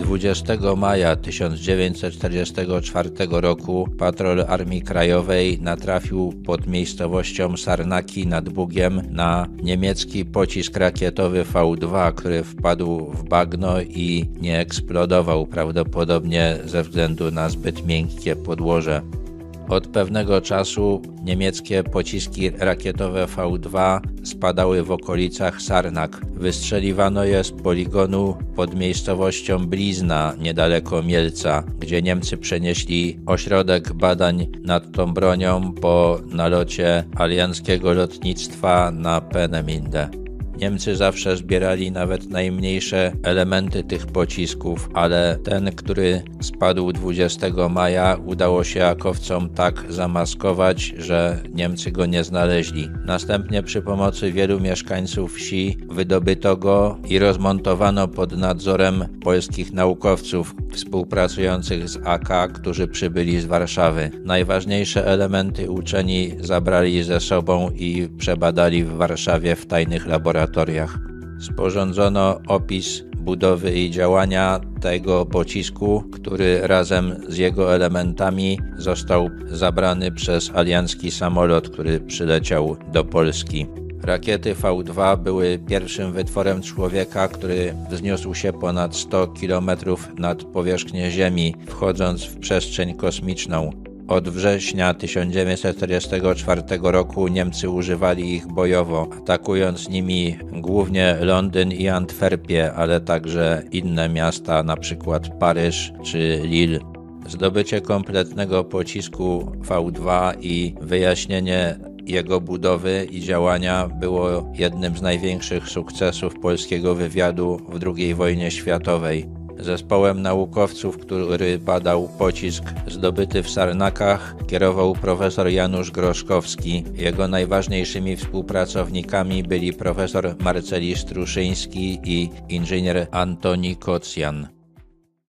20 maja 1944 roku patrol Armii Krajowej natrafił pod miejscowością Sarnaki nad Bugiem na niemiecki pocisk rakietowy V2, który wpadł w bagno i nie eksplodował, prawdopodobnie ze względu na zbyt miękkie podłoże. Od pewnego czasu niemieckie pociski rakietowe V2 spadały w okolicach Sarnak. Wystrzeliwano je z poligonu pod miejscowością Blizna, niedaleko Mielca, gdzie Niemcy przenieśli ośrodek badań nad tą bronią po nalocie alianckiego lotnictwa na Peneminde. Niemcy zawsze zbierali nawet najmniejsze elementy tych pocisków, ale ten, który spadł 20 maja, udało się akowcom tak zamaskować, że Niemcy go nie znaleźli. Następnie przy pomocy wielu mieszkańców wsi wydobyto go i rozmontowano pod nadzorem polskich naukowców współpracujących z AK, którzy przybyli z Warszawy. Najważniejsze elementy uczeni zabrali ze sobą i przebadali w Warszawie w tajnych laboratoriach laboratoriach. Sporządzono opis budowy i działania tego pocisku, który razem z jego elementami został zabrany przez aliancki samolot, który przyleciał do Polski. Rakiety V2 były pierwszym wytworem człowieka, który wzniósł się ponad 100 km nad powierzchnię Ziemi, wchodząc w przestrzeń kosmiczną. Od września 1944 roku Niemcy używali ich bojowo, atakując nimi głównie Londyn i Antwerpię, ale także inne miasta, np. Paryż czy Lille. Zdobycie kompletnego pocisku V2 i wyjaśnienie jego budowy i działania było jednym z największych sukcesów polskiego wywiadu w II wojnie światowej. Zespołem naukowców, który badał pocisk zdobyty w Sarnakach, kierował profesor Janusz Groszkowski. Jego najważniejszymi współpracownikami byli profesor Marceli Struszyński i inżynier Antoni Kocjan.